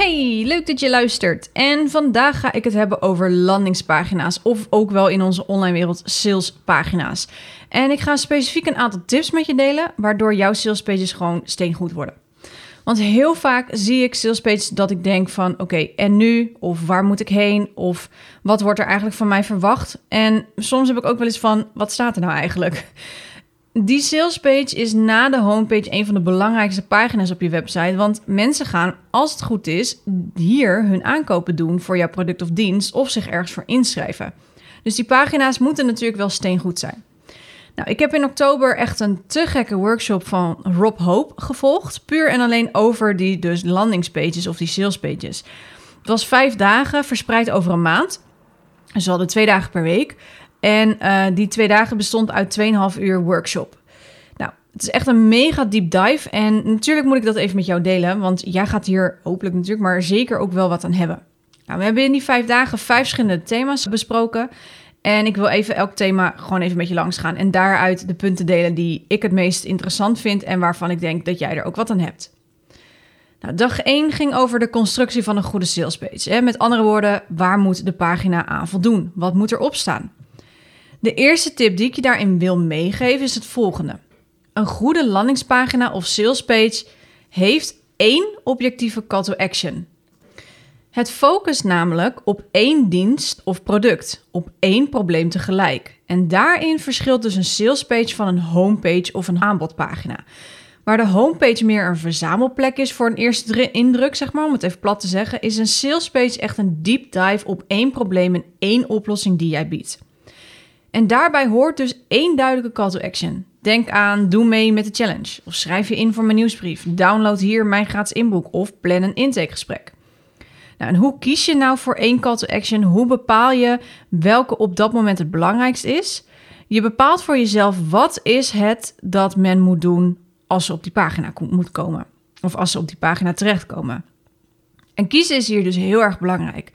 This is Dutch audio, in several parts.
Hey, leuk dat je luistert. En vandaag ga ik het hebben over landingspagina's of ook wel in onze online wereld salespagina's. En ik ga specifiek een aantal tips met je delen waardoor jouw salespages gewoon steengoed worden. Want heel vaak zie ik salespages dat ik denk van oké, en nu? Of waar moet ik heen? Of wat wordt er eigenlijk van mij verwacht? En soms heb ik ook wel eens van wat staat er nou eigenlijk? Die salespage is na de homepage een van de belangrijkste pagina's op je website. Want mensen gaan, als het goed is, hier hun aankopen doen voor jouw product of dienst of zich ergens voor inschrijven. Dus die pagina's moeten natuurlijk wel steengoed zijn. Nou, ik heb in oktober echt een te gekke workshop van Rob Hope gevolgd. Puur en alleen over die dus landingspages of die salespages. Het was vijf dagen verspreid over een maand. Dus we hadden twee dagen per week. En uh, die twee dagen bestond uit 2,5 uur workshop. Nou, het is echt een mega deep dive. En natuurlijk moet ik dat even met jou delen. Want jij gaat hier hopelijk natuurlijk, maar zeker ook wel wat aan hebben. Nou, we hebben in die vijf dagen vijf verschillende thema's besproken. En ik wil even elk thema gewoon even met je langs gaan. En daaruit de punten delen die ik het meest interessant vind. En waarvan ik denk dat jij er ook wat aan hebt. Nou, dag 1 ging over de constructie van een goede salespage. Met andere woorden, waar moet de pagina aan voldoen? Wat moet erop staan? De eerste tip die ik je daarin wil meegeven is het volgende. Een goede landingspagina of salespage heeft één objectieve call to action. Het focust namelijk op één dienst of product, op één probleem tegelijk. En daarin verschilt dus een salespage van een homepage of een aanbodpagina. Waar de homepage meer een verzamelplek is voor een eerste indruk, zeg maar, om het even plat te zeggen, is een salespage echt een deep dive op één probleem en één oplossing die jij biedt. En daarbij hoort dus één duidelijke call to action. Denk aan doe mee met de challenge of schrijf je in voor mijn nieuwsbrief. Download hier mijn gratis inboek of plan een intakegesprek. Nou, en hoe kies je nou voor één call to action? Hoe bepaal je welke op dat moment het belangrijkst is? Je bepaalt voor jezelf wat is het dat men moet doen als ze op die pagina moet komen. Of als ze op die pagina terechtkomen. En kiezen is hier dus heel erg belangrijk.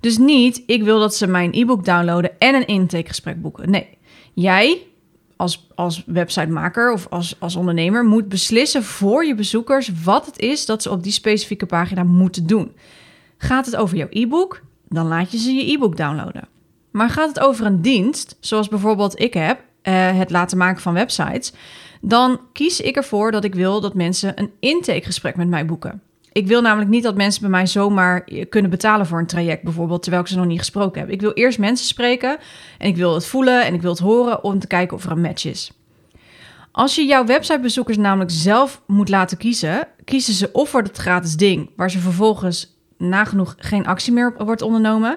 Dus niet, ik wil dat ze mijn e-book downloaden en een intakegesprek boeken. Nee, jij als, als websitemaker of als, als ondernemer moet beslissen voor je bezoekers wat het is dat ze op die specifieke pagina moeten doen. Gaat het over jouw e-book? Dan laat je ze je e-book downloaden. Maar gaat het over een dienst, zoals bijvoorbeeld ik heb, eh, het laten maken van websites, dan kies ik ervoor dat ik wil dat mensen een intakegesprek met mij boeken. Ik wil namelijk niet dat mensen bij mij zomaar kunnen betalen voor een traject, bijvoorbeeld, terwijl ik ze nog niet gesproken heb. Ik wil eerst mensen spreken en ik wil het voelen en ik wil het horen om te kijken of er een match is. Als je jouw websitebezoekers namelijk zelf moet laten kiezen, kiezen ze of voor het gratis ding, waar ze vervolgens nagenoeg geen actie meer wordt ondernomen,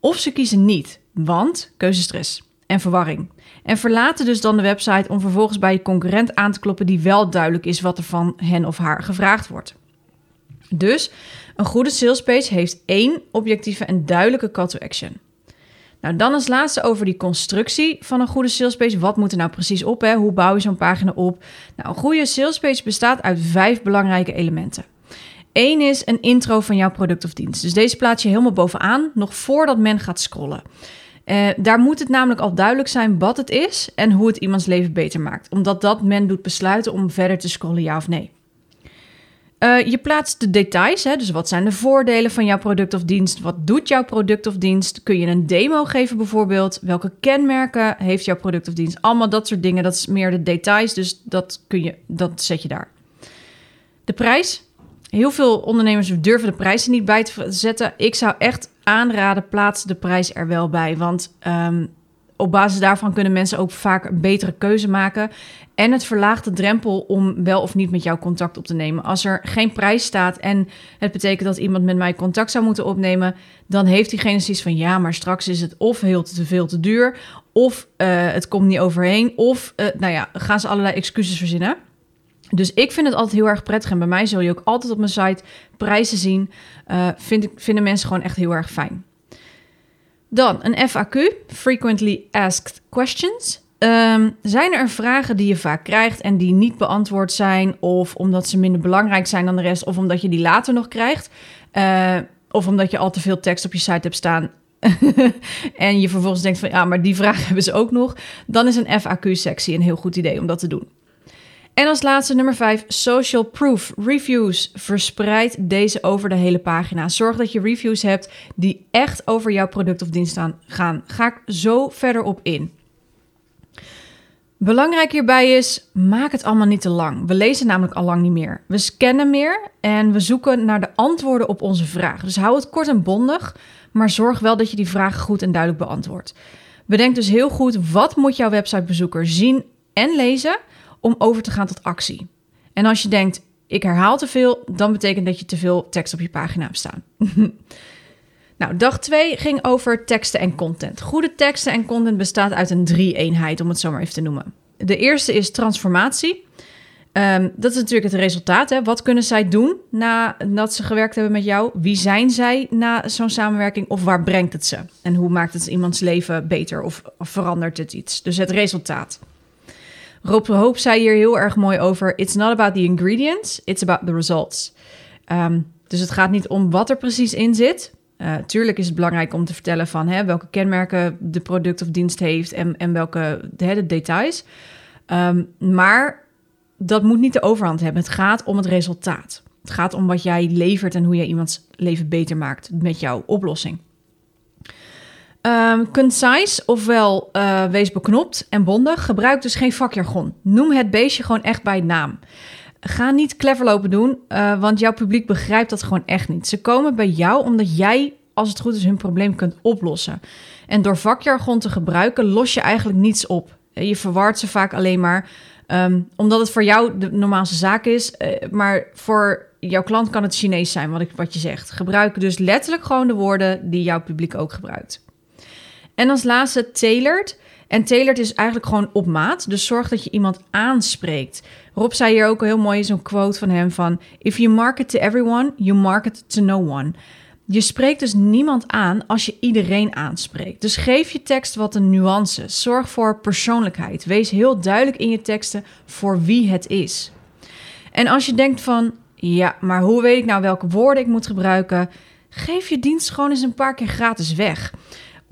of ze kiezen niet, want keuzestress en verwarring. En verlaten dus dan de website om vervolgens bij je concurrent aan te kloppen die wel duidelijk is wat er van hen of haar gevraagd wordt. Dus een goede salespage heeft één objectieve en duidelijke call to action. Nou, dan als laatste over die constructie van een goede salespage. Wat moet er nou precies op? Hè? Hoe bouw je zo'n pagina op? Nou, een goede salespage bestaat uit vijf belangrijke elementen. Eén is een intro van jouw product of dienst. Dus deze plaats je helemaal bovenaan, nog voordat men gaat scrollen. Uh, daar moet het namelijk al duidelijk zijn wat het is en hoe het iemands leven beter maakt. Omdat dat men doet besluiten om verder te scrollen, ja of nee. Uh, je plaatst de details, hè, dus wat zijn de voordelen van jouw product of dienst? Wat doet jouw product of dienst? Kun je een demo geven bijvoorbeeld? Welke kenmerken heeft jouw product of dienst? Allemaal dat soort dingen, dat is meer de details, dus dat, kun je, dat zet je daar. De prijs. Heel veel ondernemers durven de prijzen niet bij te zetten. Ik zou echt aanraden, plaats de prijs er wel bij, want um, op basis daarvan kunnen mensen ook vaak betere keuze maken. En het verlaagt de drempel om wel of niet met jou contact op te nemen. Als er geen prijs staat en het betekent dat iemand met mij contact zou moeten opnemen, dan heeft diegene zoiets van ja, maar straks is het of heel te veel te duur, of uh, het komt niet overheen, of uh, nou ja, gaan ze allerlei excuses verzinnen. Dus ik vind het altijd heel erg prettig. En bij mij zul je ook altijd op mijn site prijzen zien. Uh, vind vinden mensen gewoon echt heel erg fijn. Dan een FAQ, Frequently Asked Questions. Ehm, zijn er vragen die je vaak krijgt en die niet beantwoord zijn, of omdat ze minder belangrijk zijn dan de rest, of omdat je die later nog krijgt, uh, of omdat je al te veel tekst op je site hebt staan en je vervolgens denkt van ja, maar die vraag hebben ze ook nog, dan is een FAQ-sectie een heel goed idee om dat te doen. En als laatste nummer 5, social proof reviews. Verspreid deze over de hele pagina. Zorg dat je reviews hebt die echt over jouw product of dienst gaan. Ga ik zo verder op in. Belangrijk hierbij is, maak het allemaal niet te lang. We lezen namelijk al lang niet meer. We scannen meer en we zoeken naar de antwoorden op onze vragen. Dus hou het kort en bondig, maar zorg wel dat je die vragen goed en duidelijk beantwoordt. Bedenk dus heel goed, wat moet jouw websitebezoeker zien en lezen om over te gaan tot actie? En als je denkt, ik herhaal te veel, dan betekent dat je te veel tekst op je pagina hebt staan. Nou, dag 2 ging over teksten en content. Goede teksten en content bestaat uit een drie-eenheid, om het zo maar even te noemen. De eerste is transformatie. Ehm, dat is natuurlijk het resultaat. Hè? Wat kunnen zij doen nadat ze gewerkt hebben met jou? Wie zijn zij na zo'n samenwerking? Of waar brengt het ze? En hoe maakt het iemands leven beter of, verandert het iets? Dus het resultaat. Rob Hoop zei hier heel erg mooi over: It's not about the ingredients, it's about the results. Um, dus het gaat niet om wat er precies in zit, uh, tuurlijk is het belangrijk om te vertellen van hè, welke kenmerken de product of dienst heeft en, en welke hè, de details. Um, maar dat moet niet de overhand hebben. Het gaat om het resultaat. Het gaat om wat jij levert en hoe jij iemands leven beter maakt met jouw oplossing. Um, concise, ofwel uh, wees beknopt en bondig. Gebruik dus geen vakjargon. Noem het beestje gewoon echt bij naam. Ga niet clever lopen doen, uh, want jouw publiek begrijpt dat gewoon echt niet. Ze komen bij jou omdat jij, als het goed is, hun probleem kunt oplossen. En door vakjargon te gebruiken, los je eigenlijk niets op. Je verwart ze vaak alleen maar um, omdat het voor jou de normaalste zaak is. Maar voor jouw klant kan het Chinees zijn, wat, wat je zegt. Gebruik dus letterlijk gewoon de woorden die jouw publiek ook gebruikt. En als laatste, tailored. En tailored is eigenlijk gewoon op maat. Dus zorg dat je iemand aanspreekt. Rob zei hier ook heel mooi zo'n quote van hem van... If you market to everyone, you market to no one. Je spreekt dus niemand aan als je iedereen aanspreekt. Dus geef je tekst wat een nuance. Zorg voor persoonlijkheid. Wees heel duidelijk in je teksten voor wie het is. En als je denkt van... Ja, maar hoe weet ik nou welke woorden ik moet gebruiken? Geef je dienst gewoon eens een paar keer gratis weg.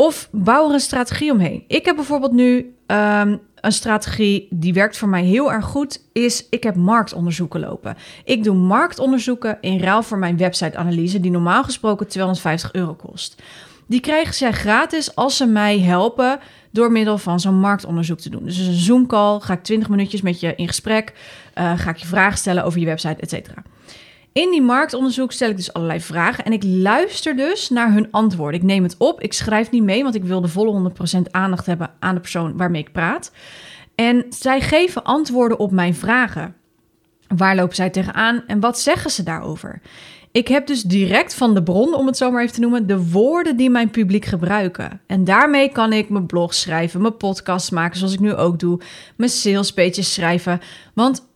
Of bouw er een strategie omheen. Ik heb bijvoorbeeld nu ehm, een strategie die werkt voor mij heel erg goed, is ik heb marktonderzoeken lopen. Ik doe marktonderzoeken in ruil voor mijn website-analyse, die normaal gesproken 250 euro kost. Die krijgen zij gratis als ze mij helpen door middel van zo'n marktonderzoek te doen. Dus een Zoom-call, ga ik 20 minuutjes met je in gesprek, uh, ga ik je vragen stellen over je website, et cetera. In die marktonderzoek stel ik dus allerlei vragen en ik luister dus naar hun antwoorden. Ik neem het op, ik schrijf niet mee, want ik wil de volle 100% aandacht hebben aan de persoon waarmee ik praat. En zij geven antwoorden op mijn vragen. Waar lopen zij tegenaan en wat zeggen ze daarover? Ik heb dus direct van de bron, om het zo maar even te noemen, de woorden die mijn publiek gebruiken. En daarmee kan ik mijn blog schrijven, mijn podcast maken, zoals ik nu ook doe, mijn salespages schrijven. Want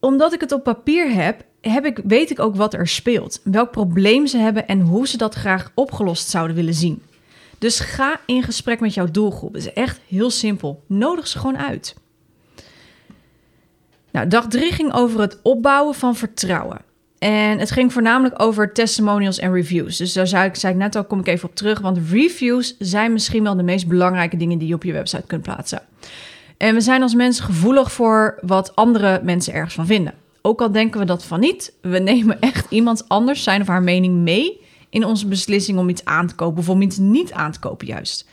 omdat ik het op papier heb, heb ik, weet ik ook wat er speelt. Welk probleem ze hebben en hoe ze dat graag opgelost zouden willen zien. Dus ga in gesprek met jouw doelgroep. Het is echt heel simpel. Nodig ze gewoon uit. Nou, dag drie ging over het opbouwen van vertrouwen. En het ging voornamelijk over testimonials en reviews. Dus daar zei ik, zei ik net al, kom ik even op terug. Want reviews zijn misschien wel de meest belangrijke dingen die je op je website kunt plaatsen. En we zijn als mensen gevoelig voor wat andere mensen ergens van vinden. Ook al denken we dat van niet, we nemen echt iemand anders zijn of haar mening mee in onze beslissing om iets aan te kopen of om iets niet aan te kopen juist.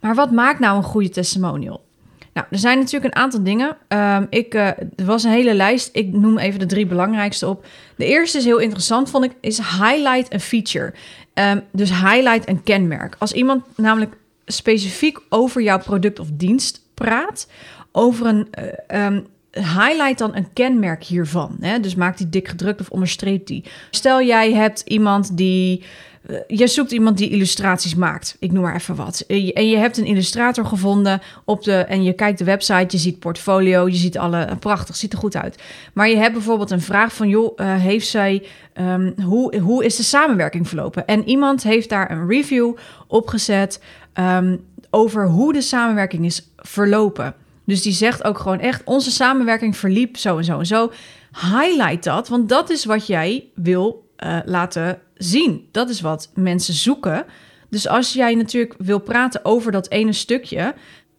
Maar wat maakt nou een goede testimonial? Nou, er zijn natuurlijk een aantal dingen. Um, ik, uh, er was een hele lijst. Ik noem even de drie belangrijkste op. De eerste is heel interessant, vond ik, is highlight een feature. Um, dus highlight een kenmerk. Als iemand namelijk specifiek over jouw product of dienst praat, over een, uh, um, highlight dan een kenmerk hiervan. Hè? Dus maak die dik gedrukt of onderstreep die. Stel jij hebt iemand die eh, je zoekt iemand die illustraties maakt. Ik noem maar even wat. Eh, en je hebt een illustrator gevonden op de. En je kijkt de website, je ziet portfolio, je ziet alle. Eh, prachtig, ziet er goed uit. Maar je hebt bijvoorbeeld een vraag van: joh, heeft zij. Um, hoe, hoe is de samenwerking verlopen? En iemand heeft daar een review opgezet um, over hoe de samenwerking is verlopen. Dus die zegt ook gewoon echt: onze samenwerking verliep zo en zo en zo. Highlight dat, want dat is wat jij wil uh, laten zien. Dat is wat mensen zoeken. Dus als jij natuurlijk wil praten over dat ene stukje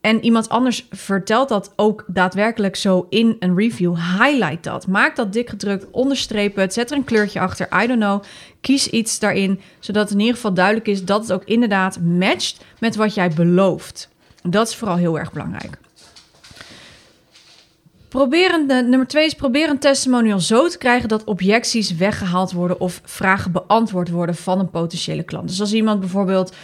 en iemand anders vertelt dat ook daadwerkelijk zo in een review, highlight dat. Maak dat dik gedrukt, onderstreep het, zet er een kleurtje achter, I don't know. Kies iets daarin, zodat in ieder geval duidelijk is dat het ook inderdaad matcht met wat jij belooft. Dat is vooral heel erg belangrijk. Proberen, nummer twee is probeer een testimonial zo te krijgen dat objecties weggehaald worden of vragen beantwoord worden van een potentiële klant. Dus als iemand bijvoorbeeld um,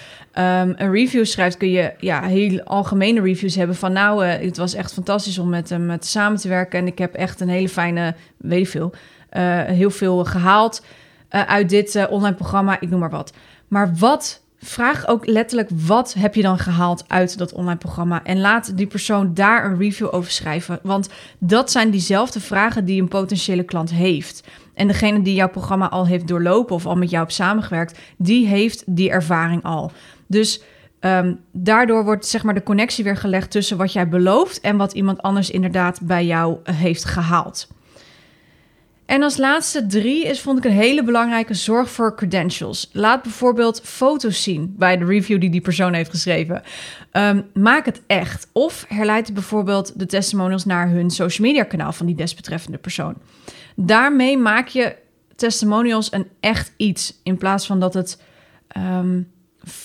een review schrijft, kun je ja, heel algemene reviews hebben van nou, uh, het was echt fantastisch om met hem samen te werken en ik heb echt een hele fijne, weet ik veel, uh, heel veel gehaald uh, uit dit online programma, ik noem maar wat. Maar wat vraag ook letterlijk wat heb je dan gehaald uit dat online programma en laat die persoon daar een review over schrijven, want dat zijn diezelfde vragen die een potentiële klant heeft. En degene die jouw programma al heeft doorlopen of al met jou hebt samengewerkt, die heeft die ervaring al. Dus um, daardoor wordt zeg maar de connectie weer gelegd tussen wat jij belooft en wat iemand anders inderdaad bij jou heeft gehaald. En als laatste drie is, vond ik een hele belangrijke zorg voor credentials. Laat bijvoorbeeld foto's zien bij de review die die persoon heeft geschreven. Um, maak het echt. Of herleid bijvoorbeeld de testimonials naar hun social media kanaal van die desbetreffende persoon. Daarmee maak je testimonials een echt iets. In plaats van dat het. Um,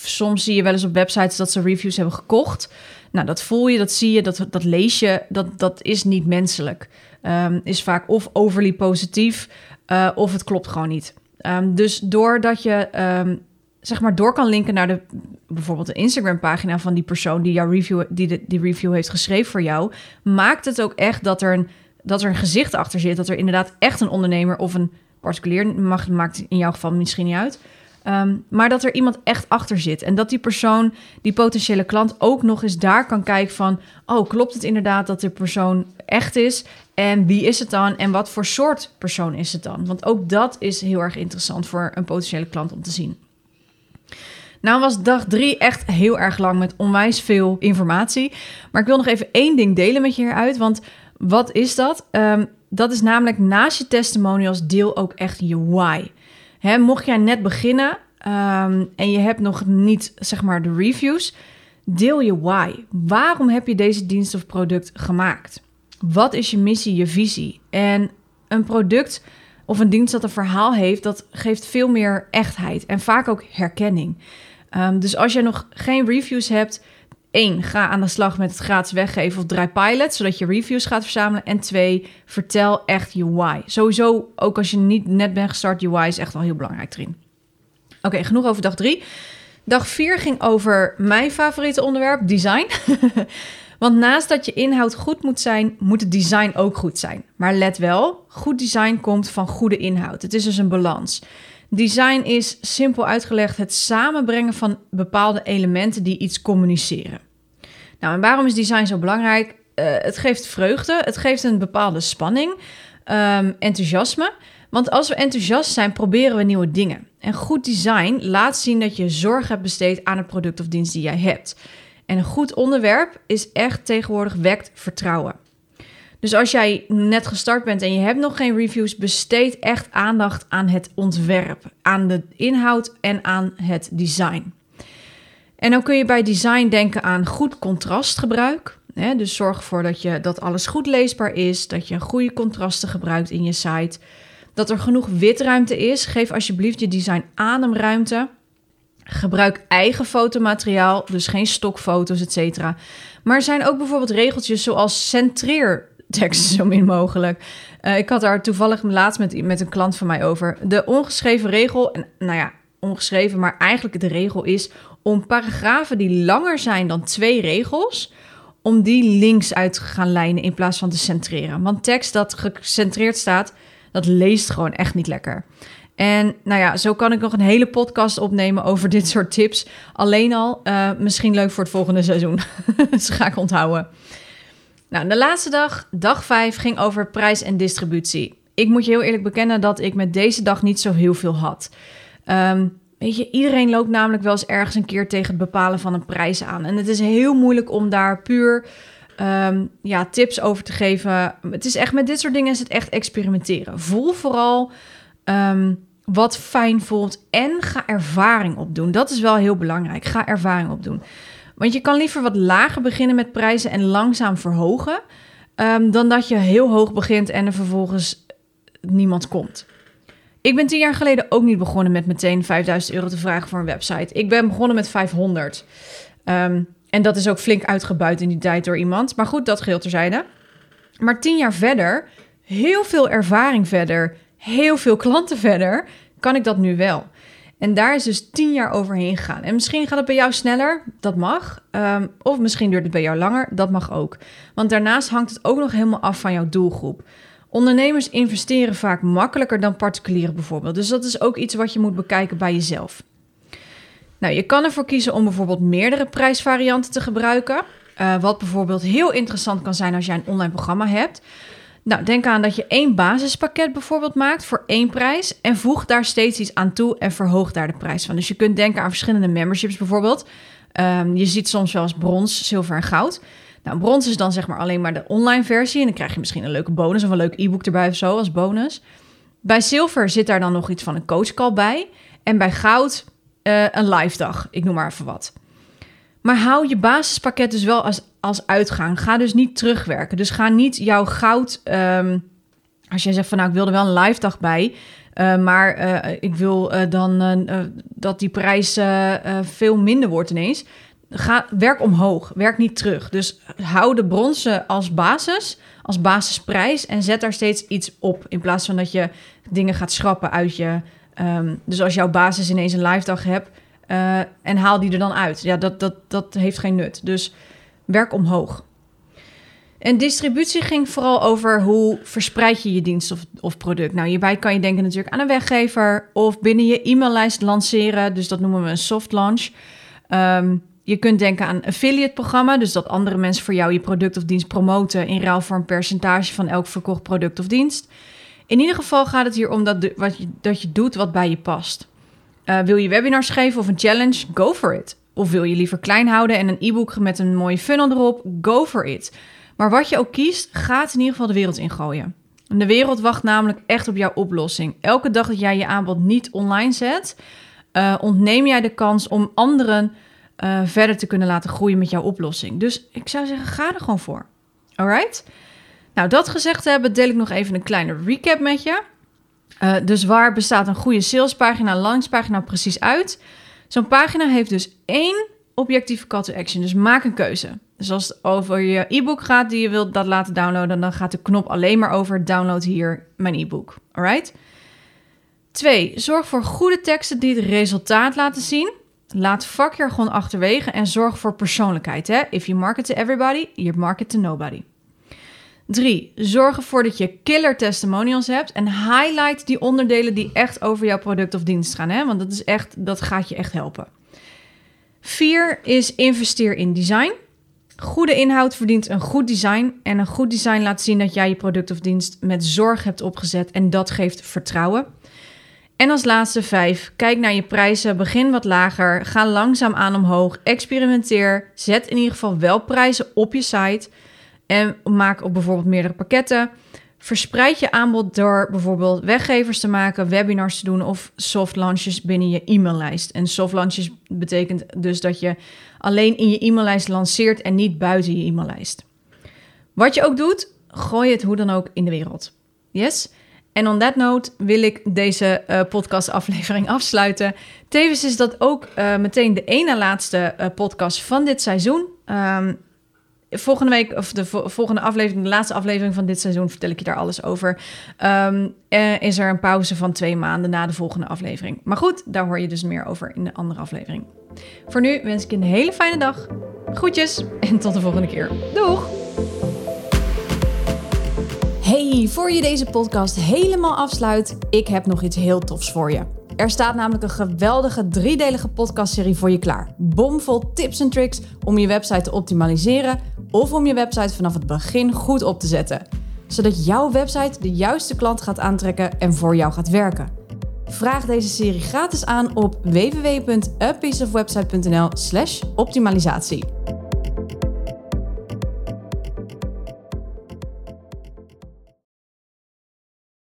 soms zie je wel eens op websites dat ze reviews hebben gekocht. Nou, dat voel je, dat zie je, dat, dat lees je. Dat, dat is niet menselijk. Um, is vaak of overly positief uh, of het klopt gewoon niet. Um, dus doordat je um, zeg maar door kan linken naar de bijvoorbeeld de Instagram pagina van die persoon die jouw review die de, die review heeft geschreven voor jou, maakt het ook echt dat er een dat er een gezicht achter zit, dat er inderdaad echt een ondernemer of een particulier mag, maakt in jouw geval misschien niet uit. Um, maar dat er iemand echt achter zit. En dat die persoon, die potentiële klant, ook nog eens daar kan kijken van... oh, klopt het inderdaad dat de persoon echt is? En wie is het dan? En wat voor soort persoon is het dan? Want ook dat is heel erg interessant voor een potentiële klant om te zien. Nou was dag drie echt heel erg lang met onwijs veel informatie. Maar ik wil nog even één ding delen met je hieruit. Want wat is dat? Um, dat is namelijk naast je testimonials deel ook echt je why. Hè, mocht jij net beginnen um, en je hebt nog niet zeg maar de reviews, deel je why. Waarom heb je deze dienst of product gemaakt? Wat is je missie, je visie? En een product of een dienst dat een verhaal heeft, dat geeft veel meer echtheid en vaak ook herkenning. Um, dus als je nog geen reviews hebt, één, ga aan de slag met het gratis weggeven of draai pilot, zodat je reviews gaat verzamelen. En twee, vertel echt je why. Sowieso, ook als je niet net bent gestart, je why is echt wel heel belangrijk erin. Oké, genoeg over dag drie. Dag vier ging over mijn favoriete onderwerp, design. Want naast dat je inhoud goed moet zijn, moet het design ook goed zijn. Maar let wel, goed design komt van goede inhoud. Het is dus een balans. Design is simpel uitgelegd het samenbrengen van bepaalde elementen die iets communiceren. Nou, en waarom is design zo belangrijk? Uh, het geeft vreugde, het geeft een bepaalde spanning, um, enthousiasme. Want als we enthousiast zijn, proberen we nieuwe dingen. En goed design laat zien dat je zorg hebt besteed aan het product of dienst die jij hebt. En een goed onderwerp is echt tegenwoordig wekt vertrouwen. Dus als jij net gestart bent en je hebt nog geen reviews, besteed echt aandacht aan het ontwerp, aan de inhoud en aan het design. En dan kun je bij design denken aan goed contrastgebruik. Hè? Dus zorg ervoor dat, je, dat alles goed leesbaar is, dat je goede contrasten gebruikt in je site, dat er genoeg witruimte is. Geef alsjeblieft je design ademruimte. Gebruik eigen fotomateriaal, dus geen stokfoto's, et cetera. Maar er zijn ook bijvoorbeeld regeltjes zoals centreer tekst zo min mogelijk. Uh, ik had daar toevallig laatst met, met een klant van mij over. De ongeschreven regel, en nou ja, ongeschreven, maar eigenlijk de regel is om paragrafen die langer zijn dan twee regels, om die links uit te gaan lijnen in plaats van te centreren. Want tekst dat gecentreerd staat, dat leest gewoon echt niet lekker. En nou ja, zo kan ik nog een hele podcast opnemen over dit soort tips. Alleen al, uh, misschien leuk voor het volgende seizoen. dus ga ik onthouden. Nou, de laatste dag, dag 5, ging over prijs en distributie. Ik moet je heel eerlijk bekennen dat ik met deze dag niet zo heel veel had. Um, weet je, iedereen loopt namelijk wel eens ergens een keer tegen het bepalen van een prijs aan. En het is heel moeilijk om daar puur um, ja, tips over te geven. Het is echt, met dit soort dingen is het echt experimenteren. Voel vooral um, wat fijn voelt en ga ervaring opdoen. Dat is wel heel belangrijk. Ga ervaring opdoen. Want je kan liever wat lager beginnen met prijzen en langzaam verhogen, um, dan dat je heel hoog begint en er vervolgens niemand komt. Ik ben tien jaar geleden ook niet begonnen met meteen 5000 euro te vragen voor een website. Ik ben begonnen met 500. Um, en dat is ook flink uitgebuit in die tijd door iemand. Maar goed, dat geldt terzijde. Maar tien jaar verder, heel veel ervaring verder, heel veel klanten verder, kan ik dat nu wel. En daar is dus tien jaar overheen gegaan. En misschien gaat het bij jou sneller, dat mag. Um, of misschien duurt het bij jou langer, dat mag ook. Want daarnaast hangt het ook nog helemaal af van jouw doelgroep. Ondernemers investeren vaak makkelijker dan particulieren bijvoorbeeld. Dus dat is ook iets wat je moet bekijken bij jezelf. Nou, je kan ervoor kiezen om bijvoorbeeld meerdere prijsvarianten te gebruiken. Uh, wat bijvoorbeeld heel interessant kan zijn als jij een online programma hebt. Nou, denk aan dat je één basispakket bijvoorbeeld maakt voor één prijs en voeg daar steeds iets aan toe en verhoog daar de prijs van. Dus je kunt denken aan verschillende memberships bijvoorbeeld. Um, je ziet soms wel eens brons, zilver en goud. Nou, brons is dan zeg maar alleen maar de online versie en dan krijg je misschien een leuke bonus of een leuk e-book erbij of zo als bonus. Bij zilver zit daar dan nog iets van een coachcall bij en bij goud uh, een live dag. Ik noem maar even wat. Maar hou je basispakket dus wel als, als uitgang. Ga dus niet terugwerken. Dus ga niet jouw goud. Um, als jij zegt van nou, ik wil er wel een live dag bij. Uh, maar uh, ik wil uh, dan dat die prijs veel minder wordt ineens. Ga, werk omhoog, werk niet terug. Dus hou de bronzen als basis, als basisprijs en zet daar steeds iets op. In plaats van dat je dingen gaat schrappen uit je. Um, dus als jouw basis ineens een live dag hebt, en haal die er dan uit. Ja, dat, dat, dat heeft geen nut. Dus werk omhoog. En distributie ging vooral over hoe verspreid je je dienst of, of product. Nou, hierbij kan je denken natuurlijk aan een weggever of binnen je e-maillijst lanceren. Dus dat noemen we een soft launch. Um, je kunt denken aan affiliate programma, dus dat andere mensen voor jou je product of dienst promoten in ruil voor een percentage van elk verkocht product of dienst. In ieder geval gaat het hier om dat, wat je, dat je doet wat bij je past. Uh, wil je webinars geven of een challenge? Go for it. Of wil je liever klein houden en een e-book met een mooie funnel erop? Go for it. Maar wat je ook kiest, gaat in ieder geval de wereld ingooien. De wereld wacht namelijk echt op jouw oplossing. Elke dag dat jij je aanbod niet online zet, uh, ontneem jij de kans om anderen uh, verder te kunnen laten groeien met jouw oplossing. Dus ik zou zeggen, ga er gewoon voor. Alright? Nou, dat gezegd hebben, deel ik nog even een kleine recap met je. Uh, dus waar bestaat een goede salespagina, landingspagina precies uit? Zo'n pagina heeft dus één objectieve call to action. Dus maak een keuze. Dus als het over je e-book gaat die je wilt dat laten downloaden, dan gaat de knop alleen maar over download hier mijn e-book. Alright? Twee, zorg voor goede teksten die het resultaat laten zien. Laat vakjargon achterwege en zorg voor persoonlijkheid. Hè? If you market to everybody, you market to nobody. 3. Zorg ervoor dat je killer testimonials hebt en highlight die onderdelen die echt over jouw product of dienst gaan. Hè? Want dat, is echt, dat gaat je echt helpen. 4 is investeer in design. Goede inhoud verdient een goed design. En een goed design laat zien dat jij je product of dienst met zorg hebt opgezet. En dat geeft vertrouwen. En als laatste 5, kijk naar je prijzen. Begin wat lager. Ga langzaam aan omhoog. Experimenteer. Zet in ieder geval wel prijzen op je site. En maak op bijvoorbeeld meerdere pakketten. Verspreid je aanbod door bijvoorbeeld weggevers te maken, webinars te doen of soft launches binnen je e-maillijst. En soft launches betekent dus dat je alleen in je e-maillijst lanceert en niet buiten je e-maillijst. Wat je ook doet, gooi het hoe dan ook in de wereld. Yes? En on that note wil ik deze uh, podcastaflevering afsluiten. Tevens is dat ook uh, meteen de ene laatste uh, podcast van dit seizoen. Um, volgende week, of de volgende aflevering, de laatste aflevering van dit seizoen, vertel ik je daar alles over. Um, is er een pauze van twee maanden na de volgende aflevering. Maar goed, daar hoor je dus meer over in de andere aflevering. Voor nu wens ik je een hele fijne dag. Groetjes en tot de volgende keer. Doeg! Hey, voor je deze podcast helemaal afsluit, ik heb nog iets heel tofs voor je. Er staat namelijk een geweldige driedelige podcastserie voor je klaar. Bomvol tips en tricks om je website te optimaliseren of om je website vanaf het begin goed op te zetten. Zodat jouw website de juiste klant gaat aantrekken en voor jou gaat werken. Vraag deze serie gratis aan op www.apieceofwebsite.nl/optimalisatie.